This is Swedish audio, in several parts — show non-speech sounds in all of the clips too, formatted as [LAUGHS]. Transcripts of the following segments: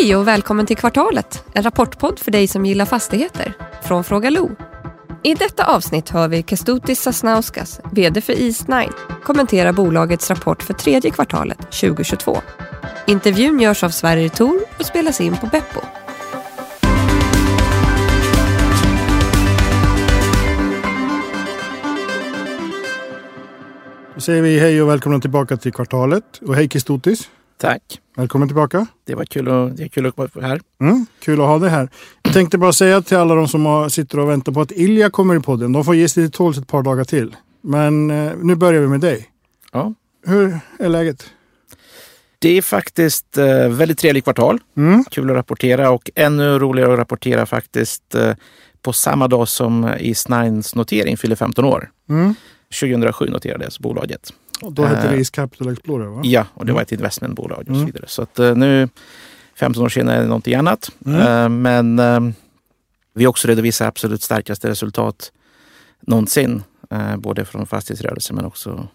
Hej och välkommen till Kvartalet, en rapportpodd för dig som gillar fastigheter. Från Fråga Lo. I detta avsnitt hör vi Kestutis Sasnauskas, VD för East9, kommentera bolagets rapport för tredje kvartalet 2022. Intervjun görs av Sverige Tor och spelas in på Beppo. Då säger vi hej och välkomna tillbaka till kvartalet. Och hej Kestutis. Tack. Välkommen tillbaka. Det var kul, att, det är kul att vara här. Mm, kul att ha dig här. Jag tänkte bara säga till alla de som har, sitter och väntar på att Ilja kommer i podden. De får ge sig till tåls ett par dagar till. Men eh, nu börjar vi med dig. Ja. Hur är läget? Det är faktiskt eh, väldigt trevligt kvartal. Mm. Kul att rapportera och ännu roligare att rapportera faktiskt eh, på samma dag som East9s notering fyller 15 år. Mm. 2007 noterades bolaget. Och då hette Eh, det East Capital Explorer va? Ja, och det var ett investmentbolag och Mm. så vidare. Så att eh, nu 15 år senare är det någonting annat. Mm. Eh, Men eh, vi också redovisar absolut starkaste resultat någonsin. eh, Både från fastighetsrörelsen men också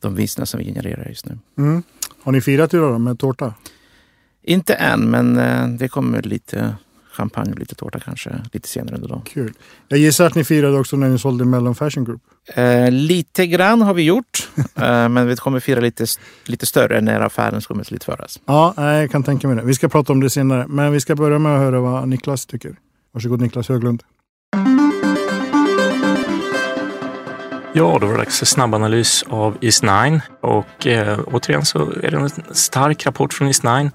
de vinsterna som vi genererar just nu. Mm. Har ni firat idag med tårta? Inte än, men eh, det kommer lite champagne och lite tårta kanske lite senare under dagen. Kul. Jag gissar att ni firade också när ni sålde Mellon Fashion Group. Eh, lite grann har vi gjort, [LAUGHS] eh, men vi kommer fira lite, lite större när affären kommer slutföras. Ja, jag kan tänka mig det. Vi ska prata om det senare. Men vi ska börja med att höra vad Niklas tycker. Varsågod Niklas Höglund. Ja, då var det dags för snabbanalys av East9 och eh, återigen så är det en stark rapport från East9.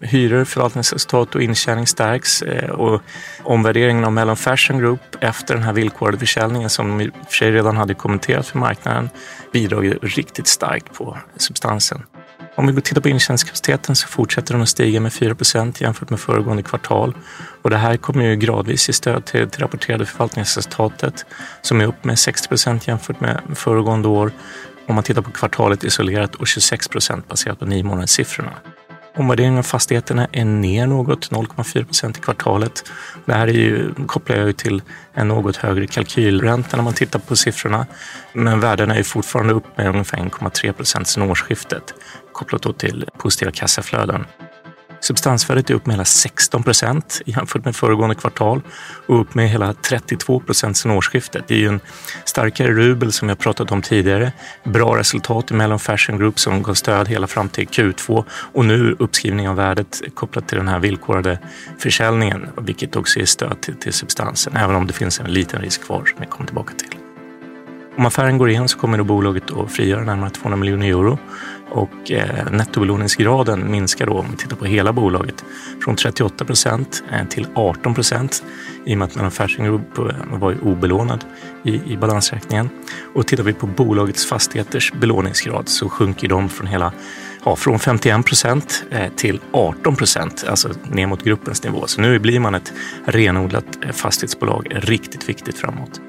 Hyror, förvaltningsresultat och intjäning stärks eh, och omvärderingen av Mellon Fashion Group efter den här villkorade försäljningen som de i och för sig redan hade kommenterat för marknaden bidrog riktigt starkt på substansen. Om vi tittar på intjäningskapaciteten så fortsätter den att stiga med 4% jämfört med föregående kvartal. Och det här kommer ju gradvis ge stöd till, till rapporterade förvaltningsresultatet som är upp med 60% jämfört med föregående år. Om man tittar på kvartalet isolerat och 26% baserat på nio månaders siffrorna. Omvärderingen av fastigheterna är ner något, 0,4 procent i kvartalet. Det här är ju, kopplar jag ju till en något högre kalkylränta när man tittar på siffrorna. Men värdena är fortfarande upp med ungefär 1,3 procent sedan årsskiftet kopplat då till positiva kassaflöden. Substansvärdet är upp med hela 16 procent jämfört med föregående kvartal och upp med hela 32 procent sedan årsskiftet. Det är ju en starkare rubel som jag pratat om tidigare. Bra resultat i Mellon Fashion Group som gav stöd hela fram till Q2 och nu uppskrivning av värdet kopplat till den här villkorade försäljningen, vilket också ger stöd till, till substansen, även om det finns en liten risk kvar som jag kommer tillbaka till. Om affären går igenom så kommer då bolaget att frigöra närmare 200 miljoner euro och eh, nettobelåningsgraden minskar då om vi tittar på hela bolaget från 38 procent eh, till 18 procent i och med att man Fashion Group eh, var obelånad i, i balansräkningen. Och tittar vi på bolagets fastigheters belåningsgrad så sjunker de från hela ja, från 51 procent eh, till 18 procent, alltså ner mot gruppens nivå. Så nu blir man ett renodlat fastighetsbolag, riktigt viktigt framåt.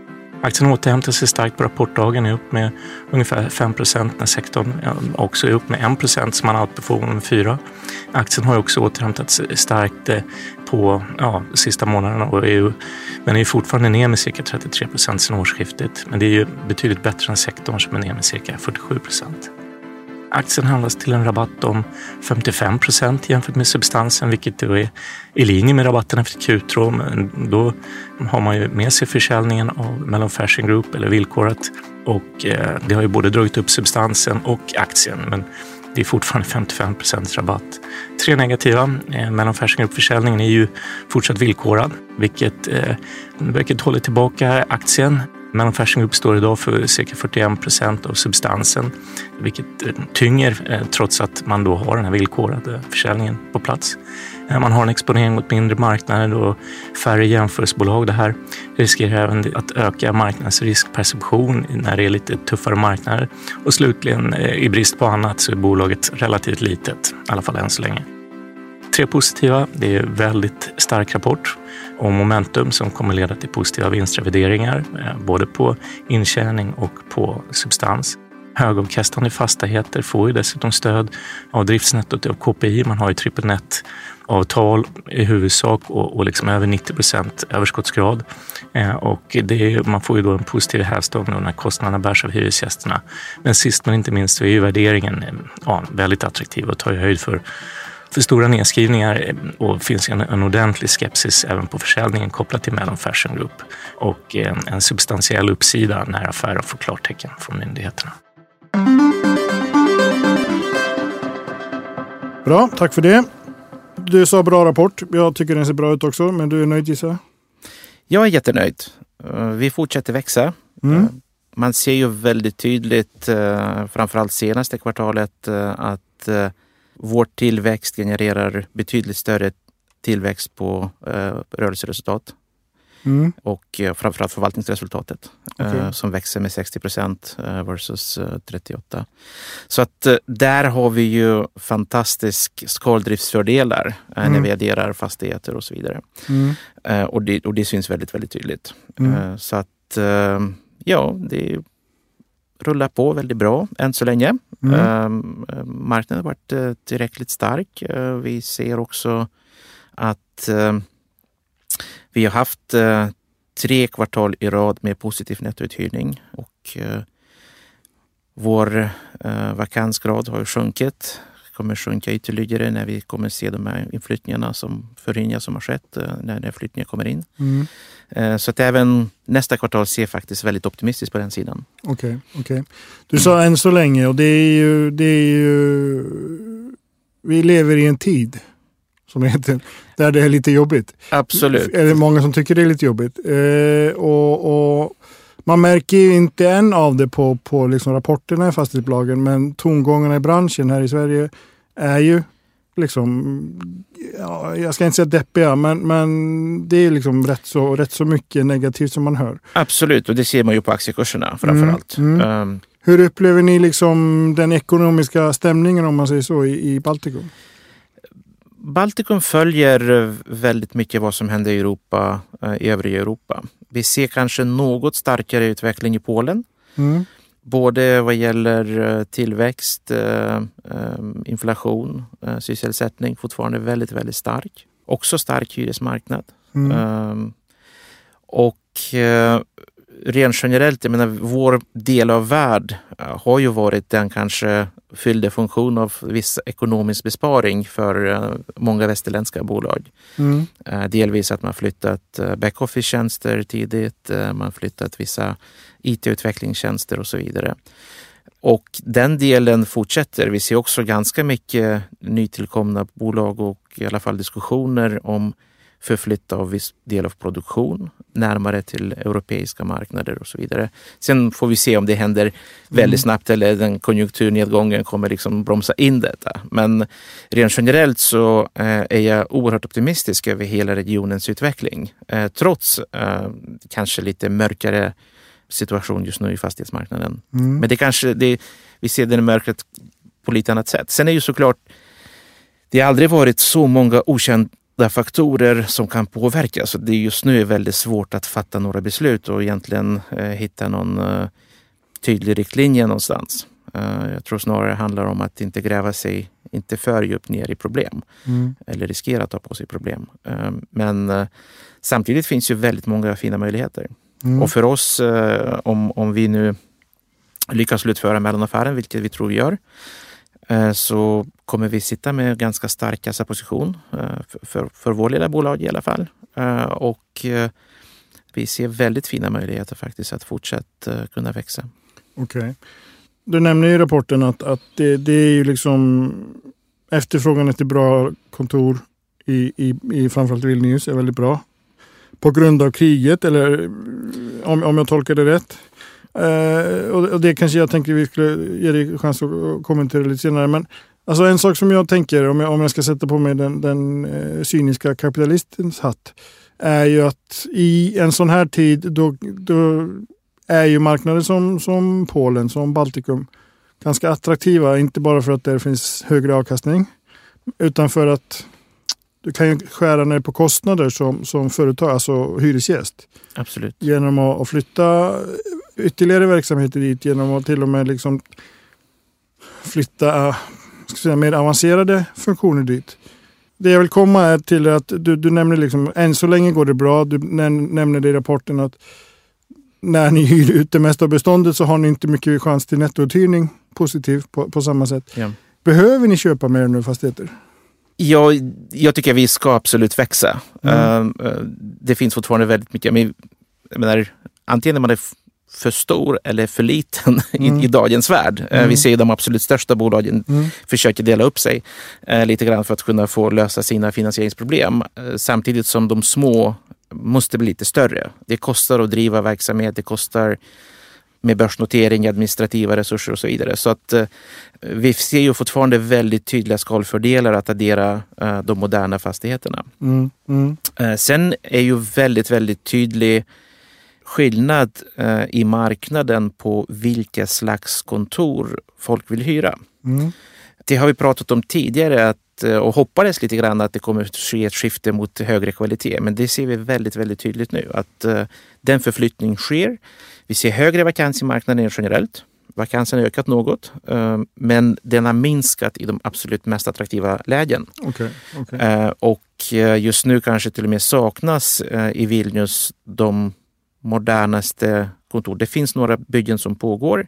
Aktien återhämtar sig starkt på rapportdagen, är upp med ungefär 5% när sektorn också är upp med 1% som man outperformar med 4. Aktien har också återhämtat sig starkt eh, på ja, sista månaderna och är ju, men är fortfarande ner med cirka 33 sen årsskiftet. Men det är ju betydligt bättre än sektorn som är ner med cirka 47 Aktien handlas till en rabatt om 55 procent jämfört med substansen, vilket då är i linje med rabatten efter Q2. Men då har man ju med sig försäljningen av Mellon Fashion Group eller villkorat och eh, det har ju både dragit upp substansen och aktien. Men det är fortfarande 55 procents rabatt. Tre negativa. Eh, Mellon Fashion Group-försäljningen är ju fortsatt villkorad, vilket, eh, vilket håller tillbaka aktien. Mellon Fashion Group står idag för cirka 41 procent av substansen, vilket eh, tynger eh, trots att man då har den här villkorade försäljningen på plats. Eh, man har en exponering mot mindre marknader och färre jämförelsebolag. Det här riskerar även att öka marknadens riskperception när det är lite tuffare marknader. Och slutligen, i brist på annat, så är bolaget relativt litet, i alla fall än så länge. Tre positiva. Det är väldigt stark rapport om momentum som kommer leda till positiva vinstrevideringar, eh, både på intjäning och på substans. Högavkastande fastigheter får ju dessutom stöd av driftsnettot av KPI. Man har ju trippelnettavtal avtal i huvudsak och, och liksom över 90 procent överskottsgrad. Eh, och det är, man får ju då en positiv hävstång när kostnaderna bärs av hyresgästerna. Men sist men inte minst så är ju värderingen eh, ja, väldigt attraktiv och tar ju höjd för för stora nedskrivningar eh, och finns en, en ordentlig skepsis även på försäljningen kopplat till Mellon Fashion Group och en, en substantiell uppsida när affären får klartecken från myndigheterna. Bra, tack för det. Du sa bra rapport. Jag tycker den ser bra ut också, men du är nöjd gissar Jag är jättenöjd. Eh, vi fortsätter växa. Mm. Eh, Man ser ju väldigt tydligt, eh, framförallt senaste kvartalet, att vår tillväxt genererar betydligt större tillväxt på rörelseresultat Mm. och framförallt förvaltningsresultatet Okej. som växer med 60 procent versus 38. Så att där har vi ju fantastisk skaldriftsfördelar när Mm. vi adderar fastigheter och så vidare. Mm. Eh, och, det, och det syns väldigt, väldigt tydligt. Mm. Eh, så att eh, ja, det rullar på väldigt bra än så länge. Mm. Eh, marknaden har varit eh, tillräckligt stark. Eh, vi ser också att eh, vi har haft eh, tre kvartal i rad med positiv nettouthyrning och vår vakansgrad har ju sjunkit kommer sjunka ytterligare när vi kommer se de här inflyttningarna som förringar som har skett eh, när, när flyttningar kommer in. Mm. Eh, Så att även nästa kvartal ser faktiskt väldigt optimistiskt på den sidan. Okej, okej. Du sa än så länge och det är ju, det är ju... Vi lever i en tid som det heter, där det är lite jobbigt. Absolut. Är det många som tycker det är lite jobbigt. Eh, och, och man märker ju inte än av det på, på liksom rapporterna i fastighetsbolagen men tongångarna i branschen här i Sverige är ju liksom, ja, jag ska inte säga deppiga, men, men det är liksom rätt så, rätt så mycket negativt som man hör. Absolut, och det ser man ju på aktiekurserna framför allt. Mm, Ehm, Hur upplever ni liksom den ekonomiska stämningen om man säger så i, i Baltikum? Baltikum följer eh, väldigt mycket vad som händer i Europa, eh, i övriga Europa. Vi ser kanske något starkare utveckling i Polen. Mm. Både vad gäller eh, tillväxt, inflation, sysselsättning fortfarande väldigt, väldigt stark. Också stark hyresmarknad. Mm. Ehm, och rent generellt, jag menar vår del av värld eh, har ju varit den kanske fyllde funktion av viss ekonomisk besparing för eh, många västerländska bolag. Mm. Eh, delvis att man flyttat backoffice-tjänster tidigt, man flyttat vissa IT-utvecklingstjänster och så vidare. Och den delen fortsätter. Vi ser också ganska mycket nytillkomna bolag och i alla fall diskussioner om förflytta av viss del av produktion närmare till europeiska marknader och så vidare. Sen får vi se om det händer väldigt snabbt eller den konjunkturnedgången kommer liksom bromsa in detta. Men rent generellt så eh, är jag oerhört optimistisk över hela regionens utveckling. Eh, trots eh, kanske lite mörkare situation just nu i fastighetsmarknaden. Mm. Men det kanske, det, vi ser det mörkret på lite annat sätt. Sen är ju såklart, det har aldrig varit så många okända faktorer som kan påverka. Så det är just nu är väldigt svårt att fatta några beslut och egentligen eh, hitta någon eh, tydlig riktlinje någonstans. Eh, jag tror snarare det handlar om att inte gräva sig inte för djupt ner i problem Mm. eller riskera att ta på sig problem. Eh, men eh, samtidigt finns ju väldigt många fina möjligheter. Mm. Och för oss, eh, om, om vi nu lyckas slutföra mellanaffären, vilket vi tror vi gör, Eh, så kommer vi sitta med ganska stark kassaposition eh, för, för, för vår lilla bolag i alla fall. Eh, och vi ser väldigt fina möjligheter faktiskt att fortsätta kunna växa. Okej. Du nämner i rapporten att, att det, det är ju liksom efterfrågan efter bra kontor i, i, i framförallt Vilnius är väldigt bra. På grund av kriget, eller om, om jag tolkar det rätt. Eh, och, det kanske jag tänker vi skulle ge dig chans att kommentera lite senare. Men alltså en sak som jag tänker, om jag, om jag ska sätta på mig den, den eh, cyniska kapitalistens hatt, är ju att i en sån här tid då, då är ju marknader som, som Polen, som Baltikum ganska attraktiva. Inte bara för att där finns högre avkastning utan för att du kan ju skära ner på kostnader som, som företag, alltså hyresgäst. Absolut. Genom att, att flytta ytterligare verksamheter dit, genom att till och med liksom flytta äh, ska säga, mer avancerade funktioner dit. Det jag vill komma är till att du, du nämner liksom, än så länge går det bra. Du näm- nämner det i rapporten att när ni hyr ut det mesta av beståndet så har ni inte mycket chans till nettouthyrning positiv på, på samma sätt. Ja. Behöver ni köpa mer nu fastigheter? Jag, jag tycker vi ska absolut växa. Mm. Uh, det finns fortfarande väldigt mycket. Men, jag menar, antingen är man är för stor eller för liten [LAUGHS] Mm. i, i dagens värld. Eh, Vi ser ju de absolut största bolagen Mm. försöker dela upp sig eh, lite grann för att kunna få lösa sina finansieringsproblem. Eh, samtidigt som de små måste bli lite större. Det kostar att driva verksamhet, det kostar med börsnotering, administrativa resurser och så vidare. Så att eh, vi ser ju fortfarande väldigt tydliga skalfördelar att addera eh, de moderna fastigheterna. Mm. Mm. Eh, sen är ju väldigt, väldigt tydlig skillnad eh, i marknaden på vilka slags kontor folk vill hyra. Mm. Det har vi pratat om tidigare att, eh, och hoppades lite grann att det kommer att ske ett skifte mot högre kvalitet. Men det ser vi väldigt, väldigt tydligt nu att eh, den förflyttning sker. Vi ser högre vakans i marknaden generellt. Vakansen har ökat något, eh, men den har minskat i de absolut mest attraktiva lägen. Okej. Eh, Och just nu kanske till och med saknas i Vilnius de modernaste kontor. Det finns några byggen som pågår,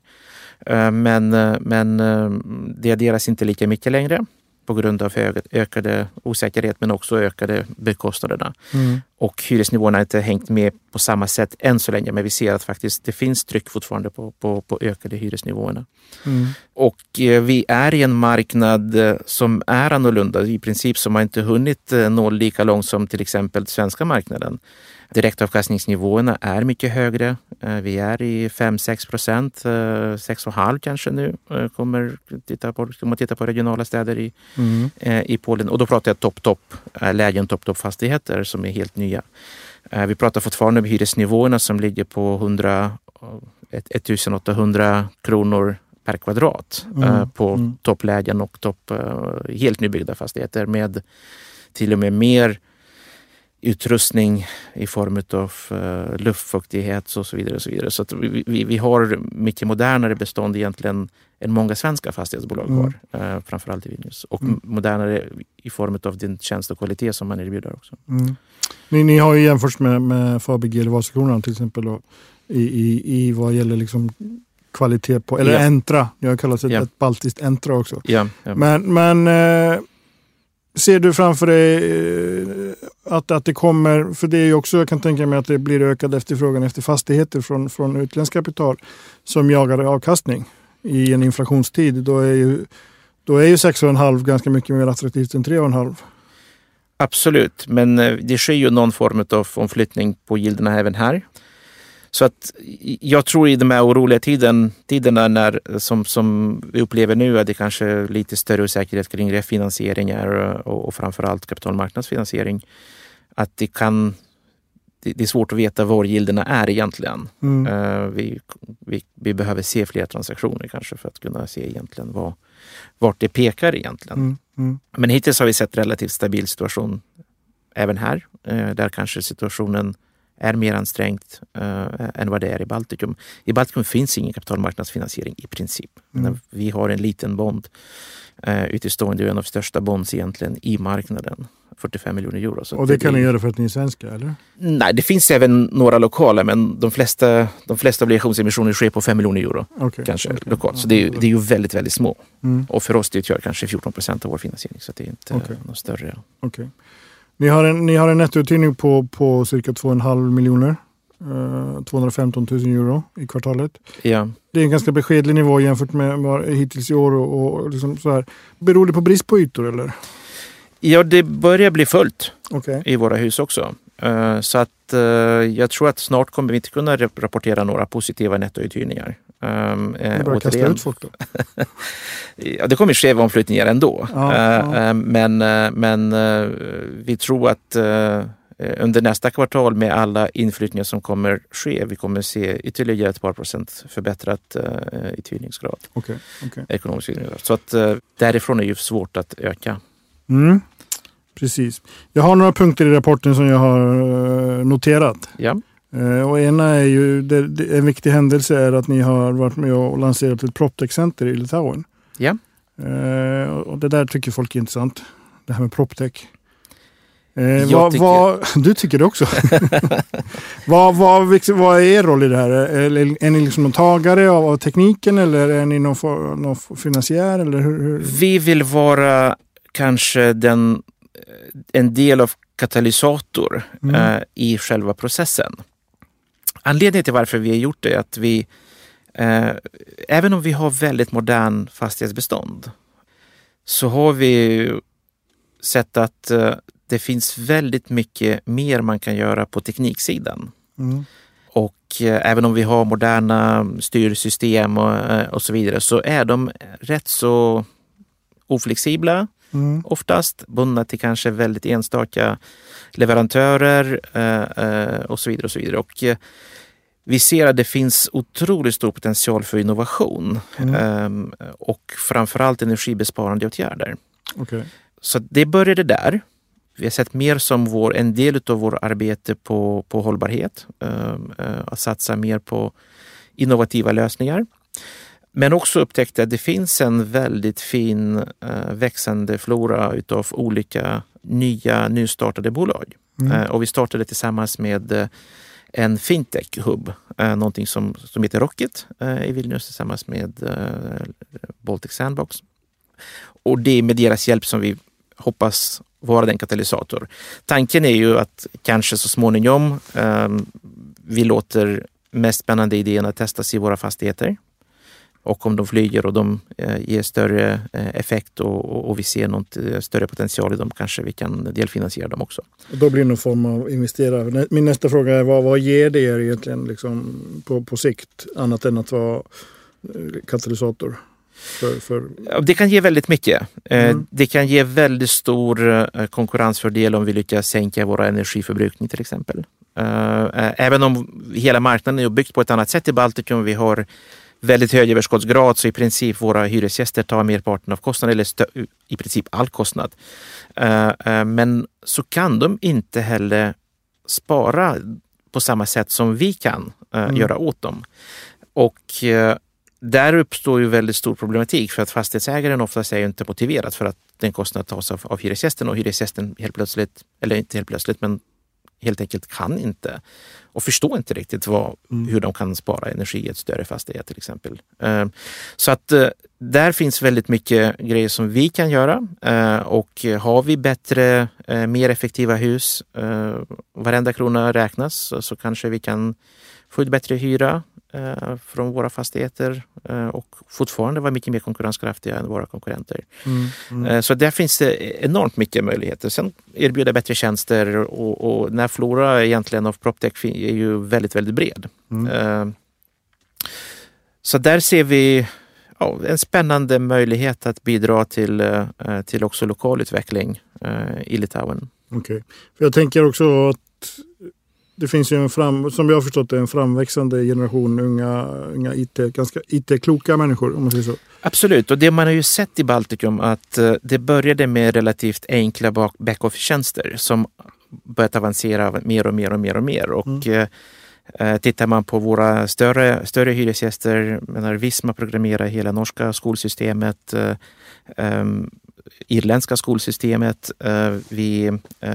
eh, men, eh, men eh, det adderas inte lika mycket längre på grund av ökade osäkerhet men också ökade byggkostnaderna. Mm. Och hyresnivåerna har inte hängt med på samma sätt än så länge, men vi ser att faktiskt det finns tryck fortfarande på, på, på ökade hyresnivåerna. Mm. Och vi är i en marknad som är annorlunda. I princip som har inte hunnit nå lika långt som till exempel svenska marknaden. Direktavkastningsnivåerna är mycket högre. Eh, Vi är i 5-6 procent, 6,5 kanske nu. eh, Kommer titta på, om man tittar på regionala städer i, Mm. eh, i Polen. Och då pratar jag topp-topp, eh, lägen topp-topp-fastigheter som är helt nya. Eh, Vi pratar fortfarande om hyresnivåerna som ligger på 100, eh, 1800 kronor per kvadrat Mm, eh, på mm. topplägen och topp, eh, helt nybyggda fastigheter med till och med mer utrustning i form av uh, luftfuktighet och så vidare. Och så vidare. så att vi, vi, vi har mycket modernare bestånd egentligen än många svenska fastighetsbolag Mm. har. Uh, framförallt i Vilnius. Och Mm. modernare i form av den tjänst och kvalitet som man erbjuder också. Mm. Ni, ni har ju jämfört med, med Fabege eller Vasakronan till exempel då, i, i, i vad gäller liksom kvalitet på, eller Ja. Entra. Jag har kallat det Ja. ett baltiskt Entra också. Ja. Men, men eh, ser du framför dig eh, att, att det kommer, för det är ju också, jag kan tänka mig att det blir ökad efterfrågan efter fastigheter från, från utländskt kapital som jagar avkastning i en inflationstid. Då är ju, då är ju 6,5 ganska mycket mer attraktivt än 3,5. Absolut, men eh, det sker ju någon form av omflyttning på gilderna även här. Så att jag tror i de här oroliga tiden, tiderna när, som, som vi upplever nu att det kanske är lite större osäkerhet kring refinansieringar och, och framförallt kapitalmarknadsfinansiering. Att det kan det, är svårt att veta var gilderna är egentligen. Mm. Eh, vi, vi, vi behöver se fler transaktioner kanske för att kunna se egentligen vad, vart det pekar egentligen. Mm. Mm. Men hittills har vi sett relativt stabil situation även här, eh, där kanske situationen är mer ansträngd eh, än vad det är i Baltikum. I Baltikum finns ingen kapitalmarknadsfinansiering i princip. Mm. Vi har en liten bond eh, utestående, en av de största bonds egentligen i marknaden. 45 miljoner euro. Så Och det kan ni göra för att ni är svenska eller? Nej, det finns även några lokala, men de flesta, de flesta obligationsemissioner sker på 5 miljoner euro Okej, kanske okej. lokalt. Så det är, ju- det är ju väldigt, väldigt små. Mm. Och för oss det utgör kanske 14 procent av vår finansiering. Så det är inte Okej. något större. Okej. Ni har en, ni har en nettouthyrning på, på cirka 2,5 miljoner. Eh, 215 000 euro i kvartalet. Ja. Det är en ganska beskedlig nivå jämfört med vad hittills i år. Och, och liksom så här. Beror det på brist på ytor eller? ja, det börjar bli fullt Okej. i våra hus också. Eh, Så att eh, jag tror att snart kommer vi inte kunna rap- rapportera några positiva nettouthyrningar. Um, Ni bara kasta ut folk då? [LAUGHS] Ja, det kommer ske omflyttningar ändå. Ja, Eh, ja. eh, Men, eh, men eh, vi tror att eh, under nästa kvartal med alla inflyttningar som kommer ske, vi kommer se ytterligare ett par procent förbättrat uh, uthyrningsgrad, Okej. okej. ekonomisk uthyrningsgrad. Så att eh, därifrån är ju svårt att öka. Mm. Precis. Jag har några punkter i rapporten som jag har eh, noterat. Ja, Eh, Och ena är ju, en viktig händelse är att ni har varit med och lanserat ett PropTech-center i Litauen. Ja. Eh, och det där tycker folk är intressant. Det här med PropTech. Eh, vad, tycker- vad, [LAUGHS] du tycker det också? [LAUGHS] vad, vad, vad är er roll i det här? Är, är ni liksom tagare av, av tekniken eller är ni någon, någon finansiär? Eller hur, hur? vi vill vara kanske den, en del av katalysator Mm. eh, i själva processen. Anledningen till varför vi har gjort det är att vi, eh, även om vi har väldigt modern fastighetsbestånd, så har vi sett att eh, det finns väldigt mycket mer man kan göra på tekniksidan. Mm. Och eh, även om vi har moderna styrsystem och, eh, och så vidare så är de rätt så oflexibla Mm. oftast, bundna till kanske väldigt enstaka leverantörer eh, eh, och så vidare. Och så vidare. Och, eh, vi ser att det finns otroligt stor potential för innovation Mm. ehm, och framförallt energibesparande åtgärder. Okej. Så det började där. Vi har sett mer som vår, en del av vårt arbete på, på hållbarhet. ehm, eh, att satsa mer på innovativa lösningar. Men också upptäckte att det finns en väldigt fin eh, växande flora utav olika nya nystartade bolag. Mm. Eh, och vi startade tillsammans med eh, en fintech-hub, eh, någonting som, som heter Rocket i Vilnius tillsammans med Baltic Sandbox. Och det är med deras hjälp som vi hoppas vara den katalysator. Tanken är ju att kanske så småningom eh, vi låter mest spännande idéerna testas i våra fastigheter. Och om de flyger och de eh, ger större eh, effekt och, och, vi ser något eh, större potential i dem kanske vi kan delfinansiera dem också. Och då blir det någon form av investerare. Min nästa fråga är vad, vad ger det er egentligen liksom, på, på sikt? Annat än att vara katalysator. För, för, Det kan ge väldigt mycket. Mm. Det kan ge väldigt stor konkurrensfördel om vi lyckas sänka vår energiförbrukning till exempel. Även om hela marknaden är byggt på ett annat sätt i Baltikum, vi har väldigt hög överskottsgrad så i princip våra hyresgäster tar merparten av kostnaden, eller i princip all kostnad. Eh, eh, Men så kan de inte heller spara på samma sätt som vi kan eh, Mm. göra åt dem. Och där uppstår ju väldigt stor problematik för att fastighetsägaren oftast är inte motiverad för att den kostnaden tas av, av hyresgästen och hyresgästen helt plötsligt, eller inte helt plötsligt, men helt enkelt kan inte och förstår inte riktigt vad, Mm. hur de kan spara energi i ett större fastighet till exempel. Eh, Så att eh, där finns väldigt mycket grejer som vi kan göra Eh, och har vi bättre, eh, mer effektiva hus, varenda krona räknas, så- kanske vi kan få ut bättre hyra från våra fastigheter eh, och fortfarande vara mycket mer konkurrenskraftiga än våra konkurrenter. mm, mm. Eh, Så där finns det enormt mycket möjligheter. Sen erbjuda bättre tjänster och, och den här flora egentligen av PropTech är ju väldigt, väldigt bred. Mm. Eh, Så där ser vi ja, en spännande möjlighet att bidra till, eh, till också lokal utveckling eh, i Litauen. Okej. För Jag tänker också att det finns ju en fram, som jag har förstått det, en framväxande generation unga, unga IT, ganska IT-kloka människor om man säger så. Absolut, och det man har ju sett i Baltikum att eh, det började med relativt enkla back-office-tjänster som börjat avancera mer och mer och mer och mer. Och eh, eh, tittar man på våra större, större hyresgäster, menar Visma programmerar hela norska skolsystemet, eh, ehm, irländska skolsystemet. eh, vi, eh,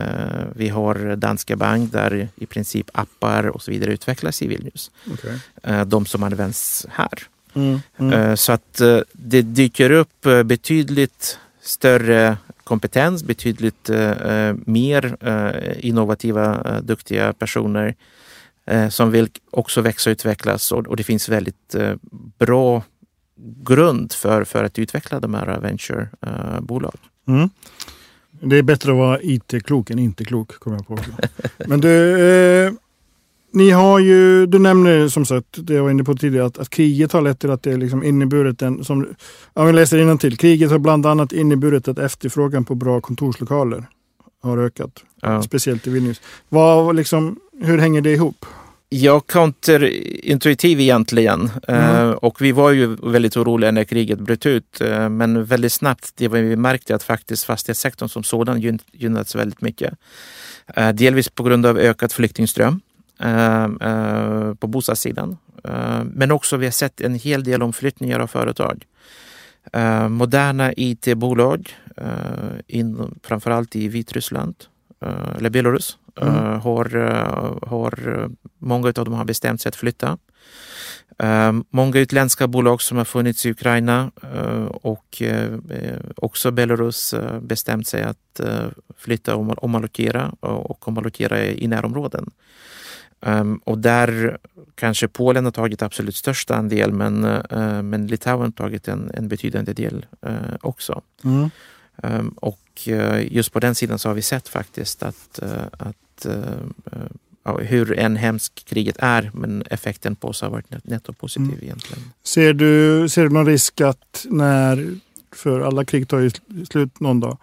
vi har Danska Bank där i princip appar och så vidare utvecklas i Vilnius. Okej. Eh, de som används här. Mm, mm. Så att det dyker upp betydligt större kompetens, betydligt mer innovativa, duktiga personer som vill också växa och utvecklas och det finns väldigt bra grund för, för att utveckla de här venturebolag. Mm. Det är bättre att vara IT-klok än inte klok, kommer jag på. [LAUGHS] Men du, eh, ni har ju, du nämner som sagt, det jag var inne på tidigare, att, att kriget har lett till att det liksom inneburit en, som, ja, vi läser till. kriget har bland annat inneburit att efterfrågan på bra kontorslokaler har ökat, Ja. speciellt i Vilnius. Vad, liksom, hur hänger det ihop? Ja, counterintuitiv egentligen. Mm. Eh, och vi var ju väldigt oroliga när kriget bröt ut. Eh, men väldigt snabbt det var vi märkte att faktiskt fastighetssektorn som sådan gyn- gynnats väldigt mycket. Eh, delvis på grund av ökad flyktingström på bostadssidan. Men också vi har sett en hel del omflyttningar av företag. Moderna IT-bolag, framförallt i Vitryssland, eller Belarus, Mm. Uh, har, uh, har, många av dem har bestämt sig att flytta. Uh, många utländska bolag som har funnits i Ukraina och också Belarus bestämt sig att flytta och omallokera och omallokera i närområden. Um, och där kanske Polen har tagit absolut största andel men, uh, men Litauen har tagit en, en betydande del uh, också. Mm. Um, och uh, just på den sidan så har vi sett faktiskt att, att hur en hemskt kriget är men effekten på oss har varit nettopositiv mm. egentligen. Ser du, ser du någon risk att när, för alla krig tar ju slut någon dag,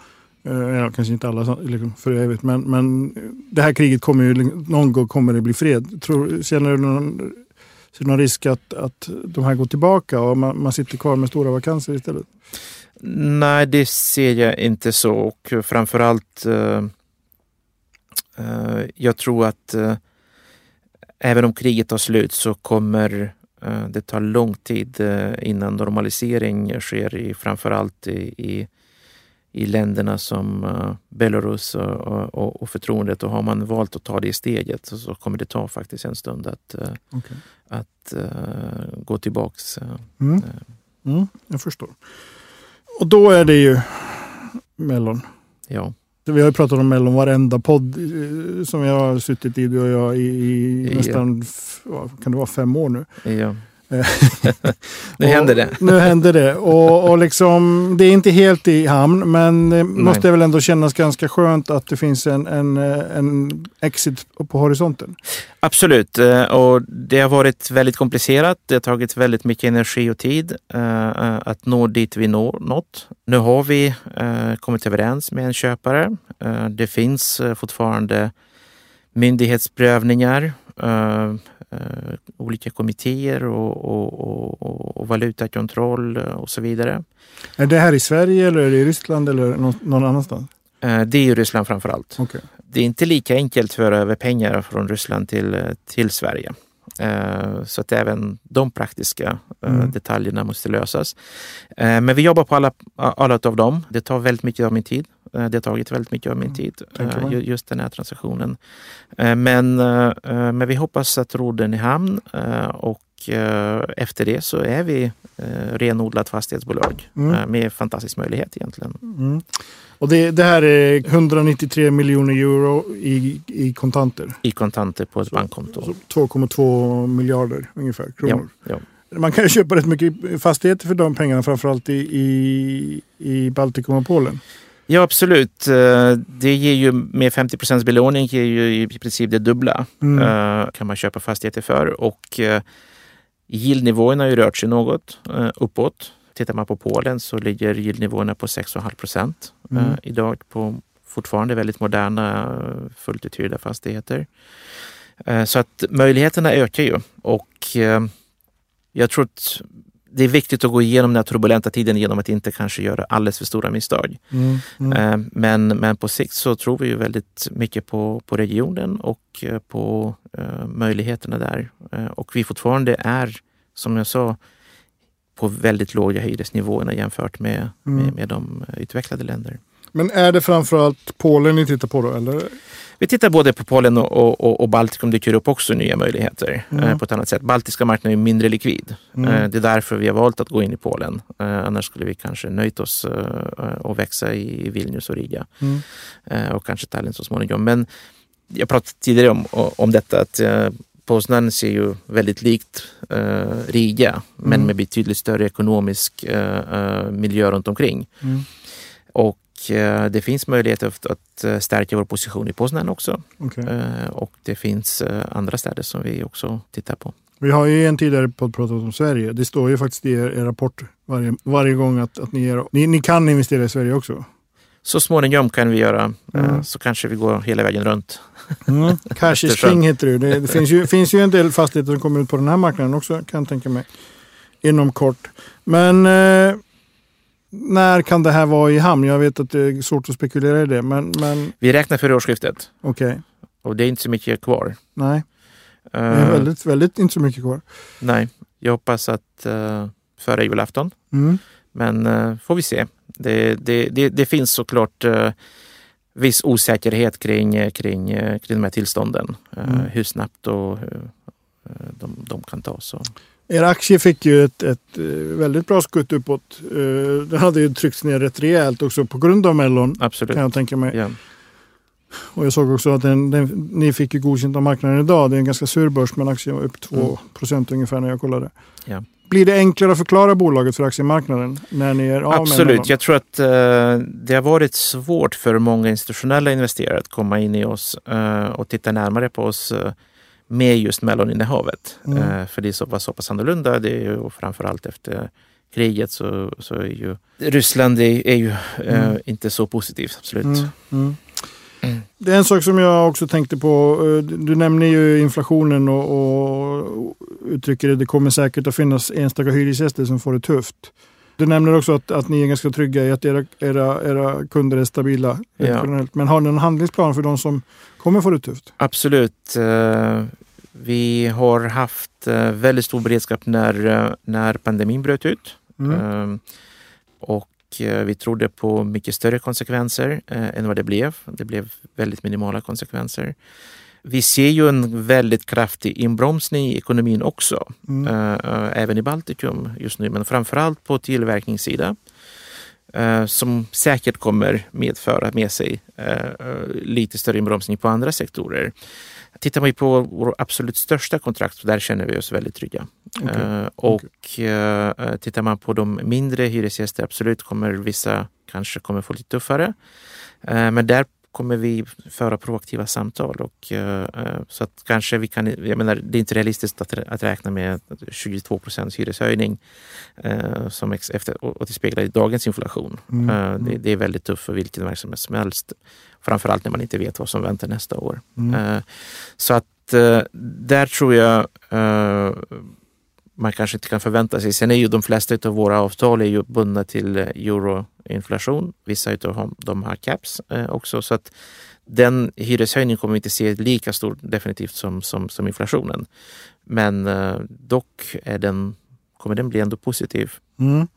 Eh, ja, kanske inte alla för evigt, men, men det här kriget kommer ju, någon gång kommer det bli fred. Tror, känner du någon, ser du någon risk att, att de här går tillbaka och man, man sitter kvar med stora vakanser istället? Nej, det ser jag inte så och framförallt uh, jag tror att uh, även om kriget tar slut så kommer det ta lång tid innan normalisering sker i framförallt i, i i länderna som Belarus och, och, och, förtroendet och har man valt att ta det steget så, kommer det ta faktiskt en stund att, okay. att uh, gå tillbaks. Mm. Mm, jag förstår. Och då är det ju Mellon. Ja. Vi har ju pratat om Mellon varenda podd som jag har suttit i, du och jag, i, i nästan ja. kan det vara fem år nu. Ja. [LAUGHS] nu händer det. nu händer det. Och, och liksom, det är inte helt i hamn, men det måste väl ändå kännas ganska skönt att det finns en, en, en exit på horisonten. Absolut, eh, och det har varit väldigt komplicerat. Det har tagit väldigt mycket energi och tid att nå dit vi når, nått. Nu har vi kommit överens med en köpare. Det finns fortfarande myndighetsprövningar eh, olika kommittéer och, och, och, och, valutakontroll och så vidare. Är det här i Sverige eller är det i Ryssland eller någon annanstans? Eh, det är i Ryssland framför allt. Okay. Det är inte lika enkelt att föra över pengar från Ryssland till, till Sverige. Eh, så att även de praktiska eh, mm. detaljerna måste lösas. Eh, men vi jobbar på alla, alla av dem. Det tar väldigt mycket av min tid. Det har tagit väldigt mycket av min mm. tid, just den här transaktionen. Men, men vi hoppas att råden är i hamn och efter det så är vi renodlat fastighetsbolag mm. med fantastisk möjlighet egentligen. Mm. Och det, det, här är 193 miljoner euro i, i kontanter? I kontanter på ett så, bankkonto. 2,2 miljarder ungefär kronor. Ja, ja. Man kan köpa rätt mycket fastigheter för de pengarna, framförallt i, i, i Baltikum och Polen. Ja, absolut. Eh, det ger ju med 50 procents belåning ger ju i princip det dubbla. Mm. Eh, kan man köpa fastigheter för. Och eh, yieldnivåerna har ju rört sig något uppåt. Tittar man på Polen så ligger yieldnivåerna på 6,5 procent mm. idag på fortfarande väldigt moderna fullt uthyrda fastigheter. Så att möjligheterna ökar ju och jag tror att det är viktigt att gå igenom den här turbulenta tiden genom att inte kanske göra alldeles för stora misstag. Mm, mm. Eh, men, men på sikt så tror vi ju väldigt mycket på, på regionen och eh, på uh, möjligheterna där. Uh, och vi fortfarande är, som jag sa, på väldigt låga hyresnivåer jämfört med, mm. med, med de utvecklade länderna. Men är det framförallt Polen ni tittar på då? Eller? Vi tittar både på Polen och, och, och Baltikum dyker upp också nya möjligheter mm. eh, på ett annat sätt. Baltiska marknaden är mindre likvid. Mm. Eh, det är därför vi har valt att gå in i Polen. Eh, annars skulle vi kanske nöjt oss och växa i Vilnius och Riga mm. Och kanske Tallinn så småningom. Men jag pratade tidigare om, om detta att Poznan ser ju väldigt likt Riga men mm. med betydligt större ekonomisk miljö runt omkring. Mm. Och det finns möjlighet att, eh, stärka vår position i Poznan också. Okay. Eh, och det finns andra städer som vi också tittar på. Vi har ju en tidigare podd pratat om Sverige. Det står ju faktiskt i er, er rapport varje, varje gång att, att ni, är, ni, ni, kan investera i Sverige också. Så småningom kan vi göra. Mm. Så kanske vi går hela vägen runt. Mm. [LAUGHS] Cash king heter det. Det, det finns, ju, finns ju en del fastigheter som kommer ut på den här marknaden också kan jag tänka mig. Inom kort. Men eh, när kan det här vara i hamn? Jag vet att det är svårt att spekulera i det. Men, men... Vi räknar för årsskiftet. Okej. Okay. Och det är inte så mycket kvar. Nej, det är uh, väldigt, väldigt inte så mycket kvar. Nej, jag hoppas att uh, före julafton. Mm. Men uh, får vi se. Det, det, det, det finns såklart uh, viss osäkerhet kring, kring, kring de här tillstånden. Mm. Hur snabbt och de, de kan tas. Er aktie fick ju ett, ett väldigt bra skutt uppåt. Den hade ju tryckts ner rätt rejält också på grund av Mellon. Absolut. Kan jag tänka mig. Ja. Och jag såg också att den, den, ni fick ju godkänt av marknaden idag. Det är en ganska sur börs men aktien var upp 2 mm. ungefär när jag kollade. Ja. Blir det enklare att förklara bolaget för aktiemarknaden när ni är av Absolut. Jag tror att uh, det har varit svårt för många institutionella investerare att komma in i oss uh, och titta närmare på oss uh, med just melloninnehavet. Mm. Uh, för det var så pass annorlunda. Det är ju framförallt efter kriget så, så är ju Ryssland är, är ju mm. inte så positivt. Absolut. Mm. mm. Mm. Det är en sak som jag också tänkte på. Eh, du nämner ju inflationen och, och uttrycker att det kommer säkert att finnas enstaka hyresgäster som får det tufft. Du nämner också att, att ni är ganska trygga i att era, era, era kunder är stabila. Ja. Men har ni en handlingsplan för de som kommer få det tufft? Absolut. Eh, vi har haft eh, väldigt stor beredskap när, när pandemin bröt ut. Mm. Och Eh, vi trodde på mycket större konsekvenser eh, än vad det blev. Det blev väldigt minimala konsekvenser. Vi ser ju en väldigt kraftig inbromsning i ekonomin också, mm. äh, även i Baltikum just nu, men framförallt på tillverkningssidan äh, som säkert kommer medföra med sig äh, lite större inbromsning på andra sektorer. Tittar man på vår absolut största kontrakt, där känner vi oss väldigt trygga. Okay. Uh, och uh, tittar man på de mindre hyresgäster, absolut kommer vissa kanske kommer få lite tuffare. Uh, men där kommer vi föra proaktiva samtal. Och, så att kanske vi kan, jag menar, det är inte realistiskt att, att räkna med 22 procents hyreshöjning som efter, och, och det speglar dagens inflation. Mm. Det, det, är väldigt tufft för vilken verksamhet som helst. Framförallt när man inte vet vad som väntar nästa år. Mm. Så att där tror jag man kanske inte kan förvänta sig. Sen är ju de flesta av våra avtal är ju bundna till eh, euroinflation. Vissa av dem har caps eh, också. Så att den hyreshöjningen kommer vi inte se lika stor definitivt som, som, som inflationen. Men eh, dock är den, kommer den bli ändå positiv. Mm.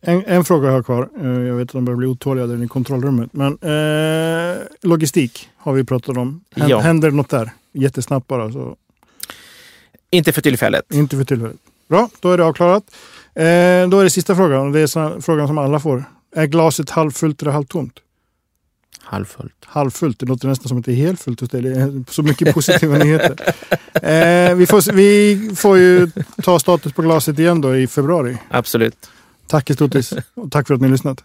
En, en, fråga jag har kvar. Jag vet att de börjar bli otåliga där i kontrollrummet. Men eh, logistik har vi pratat om. Händer, ja. händer något där? Jättesnabbt bara. Så inte för tillfället. Inte för tillfället. Bra, då är det avklarat. Eh, då är det sista frågan. Det är frågan som alla får. Är glaset halvfullt eller halvtomt? Halvfullt. Halvfullt. Det låter nästan som att det är helt fullt hos dig. Det är så mycket positiva nyheter. Eh, vi, får, vi får ju ta status på glaset igen då i februari. Absolut. Tack Kestutis och tack för att ni har lyssnat.